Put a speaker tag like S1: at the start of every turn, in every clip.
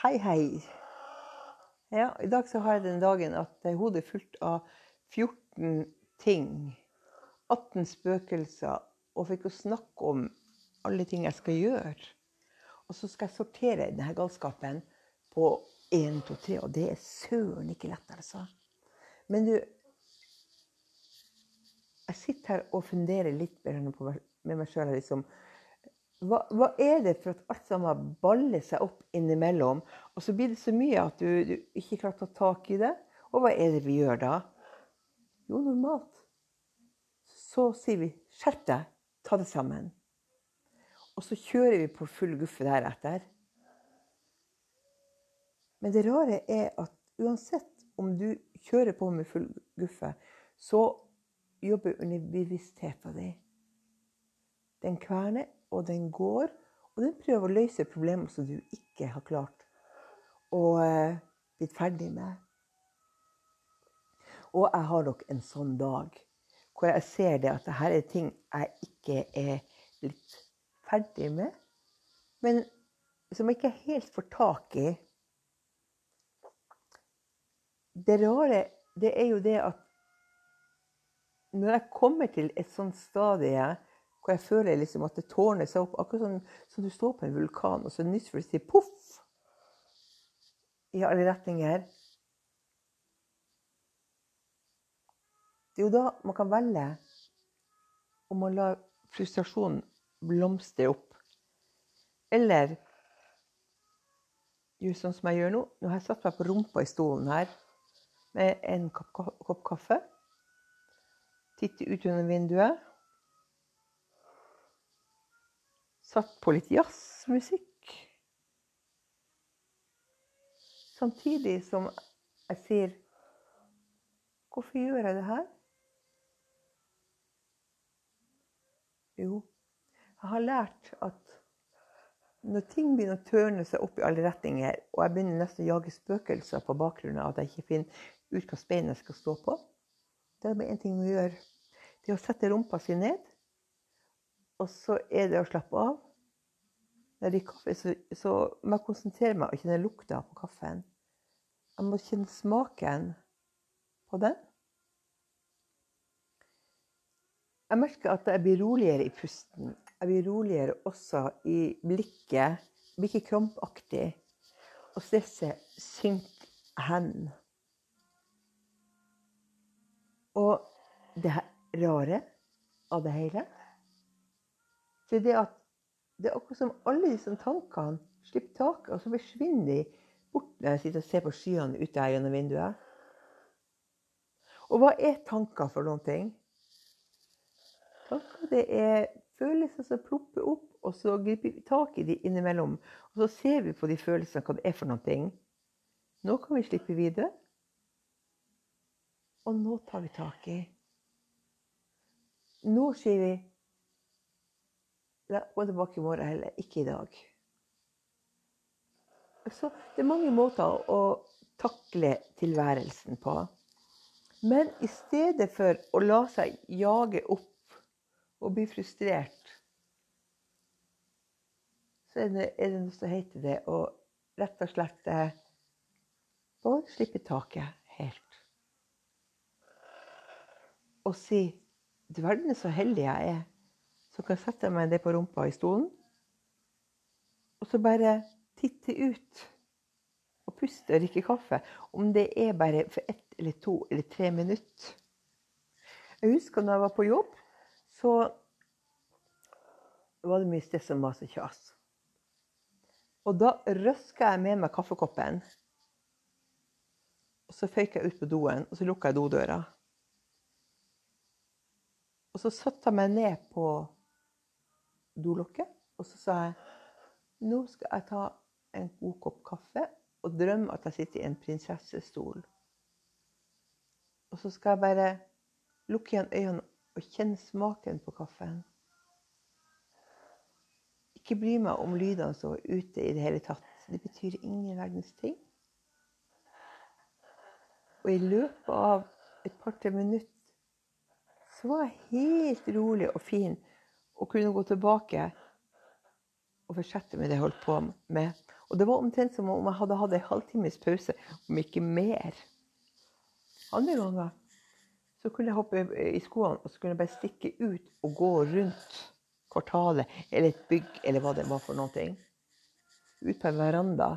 S1: Hei, hei. Ja, I dag så har jeg den dagen at hodet er fullt av 14 ting. 18 spøkelser. Og fikk å snakke om alle ting jeg skal gjøre. Og så skal jeg sortere denne galskapen på 1, 2, 3. Og det er søren ikke lett, altså. Men du Jeg sitter her og funderer litt med meg sjøl. Liksom, hva, hva, er det for at alt sammen baller seg opp innimellom? Og så blir det så mye at du, du ikke klarer å ta tak i det. Og hva er det vi gjør da? Jo, normalt så sier vi 'skjerp deg, ta det sammen'. Og så kjører vi på full guffe deretter. Men det rare er at uansett om du kjører på med full guffe, så jobber underbevisstheten din. Den kverner og den går. Og den prøver å løse problemer som du ikke har klart å uh, bli ferdig med. Og jeg har nok en sånn dag hvor jeg ser det at dette er ting jeg ikke er blitt ferdig med, men som jeg ikke helt får tak i. Det rare det er jo det at når jeg kommer til et sånt stadie hvor jeg føler liksom at det tårner seg opp. Akkurat som, som du står på en vulkan, og så nyser det sier poff i alle retninger. Det er jo da man kan velge om man lar frustrasjonen blomstre opp. Eller gjør sånn som jeg gjør nå. Nå har jeg satt meg på rumpa i stolen her med en kopp, kopp kaffe. Titte ut gjennom vinduet. Satt på litt jazzmusikk. Samtidig som jeg sier Hvorfor gjør jeg det her? Jo, jeg har lært at når ting begynner å tørne seg opp i alle retninger, og jeg begynner nesten å jage spøkelser på bakgrunn av at jeg ikke finner ut hva speilet skal stå på, det er bare én ting å gjøre. Det er å sette rumpa si ned og så er det å slappe av. Når jeg drikker kaffe, så, så må jeg konsentrere meg og kjenne lukta på kaffen. Jeg må kjenne smaken på den. Jeg merker at jeg blir roligere i pusten. Jeg blir roligere også i blikket. Jeg blir ikke krampaktig. Og stresset synker hen. Og det rare av det hele det er det at det er akkurat som alle disse tankene slipper taket, og så forsvinner de bort når jeg sitter og ser på skyene ute her gjennom vinduet. Og hva er tanker for noen ting? Tanker det er følelser som plopper opp, og så griper vi tak i de innimellom. Og så ser vi på de følelsene hva det er for noen ting. Nå kan vi slippe videre. Og nå tar vi tak i. Nå sier vi gå tilbake i morgen heller. Ikke i dag. Så det er mange måter å takle tilværelsen på. Men i stedet for å la seg jage opp og bli frustrert, så er det, er det noe som heter det å rett og slett bare slippe taket helt. Og si Du verden er så heldig jeg er så kan jeg sette meg ned på rumpa i stolen. Og så bare titte ut og puste og drikke kaffe. Om det er bare for ett eller to eller tre minutter. Jeg husker når jeg var på jobb, så var det mye stress og mas og kjas. Og da røska jeg med meg kaffekoppen. Og så føyk jeg ut på doen, og så lukka jeg dodøra. Og så satte jeg meg ned på dolokket. Og så sa jeg nå skal jeg ta en god kopp kaffe og drømme at jeg sitter i en prinsessestol. Og så skal jeg bare lukke igjen øynene og kjenne smaken på kaffen. Ikke bry meg om lydene som er ute i det hele tatt. Det betyr ingen verdens ting. Og i løpet av et par-tre minutter så var jeg helt rolig og fin og kunne gå tilbake og fortsette med det jeg holdt på med. Og det var omtrent som om jeg hadde hatt en halvtimes pause, om ikke mer. Andre ganger så kunne jeg hoppe i skoene og så kunne jeg bare stikke ut og gå rundt kvartalet eller et bygg eller hva det var for noe. Ut på en veranda.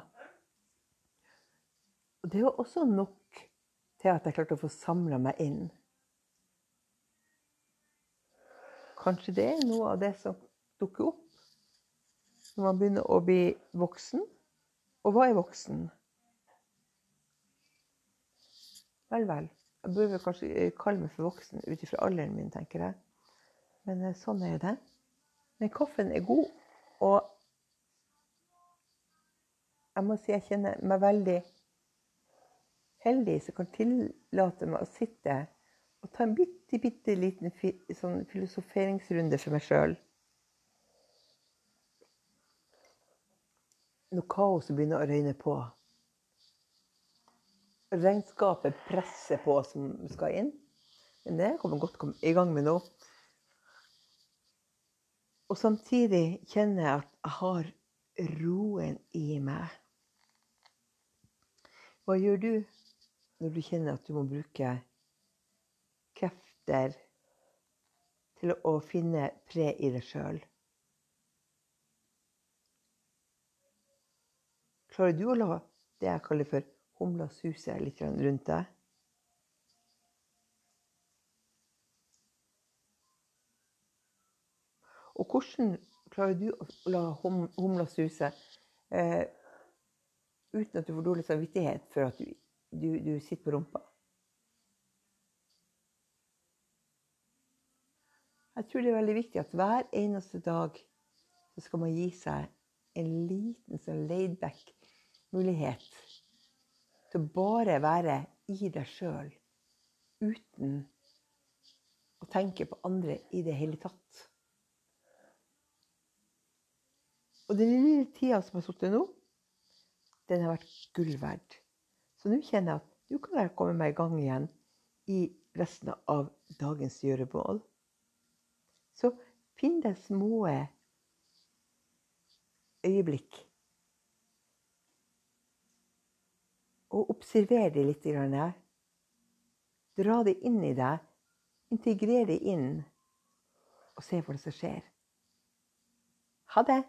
S1: Og det var også nok til at jeg klarte å få samla meg inn. Kanskje det er noe av det som dukker opp når man begynner å bli voksen. Og hva er voksen? Vel, vel. Jeg burde kanskje kalle meg for voksen ut ifra alderen min, tenker jeg. Men eh, sånn er det. Men kaffen er god, og jeg må si jeg kjenner meg veldig heldig som kan tillate meg å sitte og ta en bitte, bitte liten sånn filosoferingsrunde for meg sjøl. Når kaoset begynner å røyne på. Regnskapet presser på som skal inn. Men det kommer godt i gang med nå. Og samtidig kjenner jeg at jeg har roen i meg. Hva gjør du når du kjenner at du må bruke krefter til å finne pre i deg sjøl. Klarer du å la det jeg kaller for humla suse litt rundt deg? Og hvordan klarer du å la humla suse eh, uten at du får dårlig samvittighet for at du, du, du sitter på rumpa? Jeg tror det er veldig viktig at hver eneste dag så skal man gi seg en liten sånn laidback mulighet til å bare være i deg sjøl uten å tenke på andre i det hele tatt. Og den lille tida som har sittet nå, den har vært gull verd. Så nå kjenner jeg at nå kan jeg komme meg i gang igjen i resten av dagens gjøremål. Så finn deg små øyeblikk. Og observer det litt. Dra det inn i deg. Integrer det inn, og se hva som skjer. Ha det!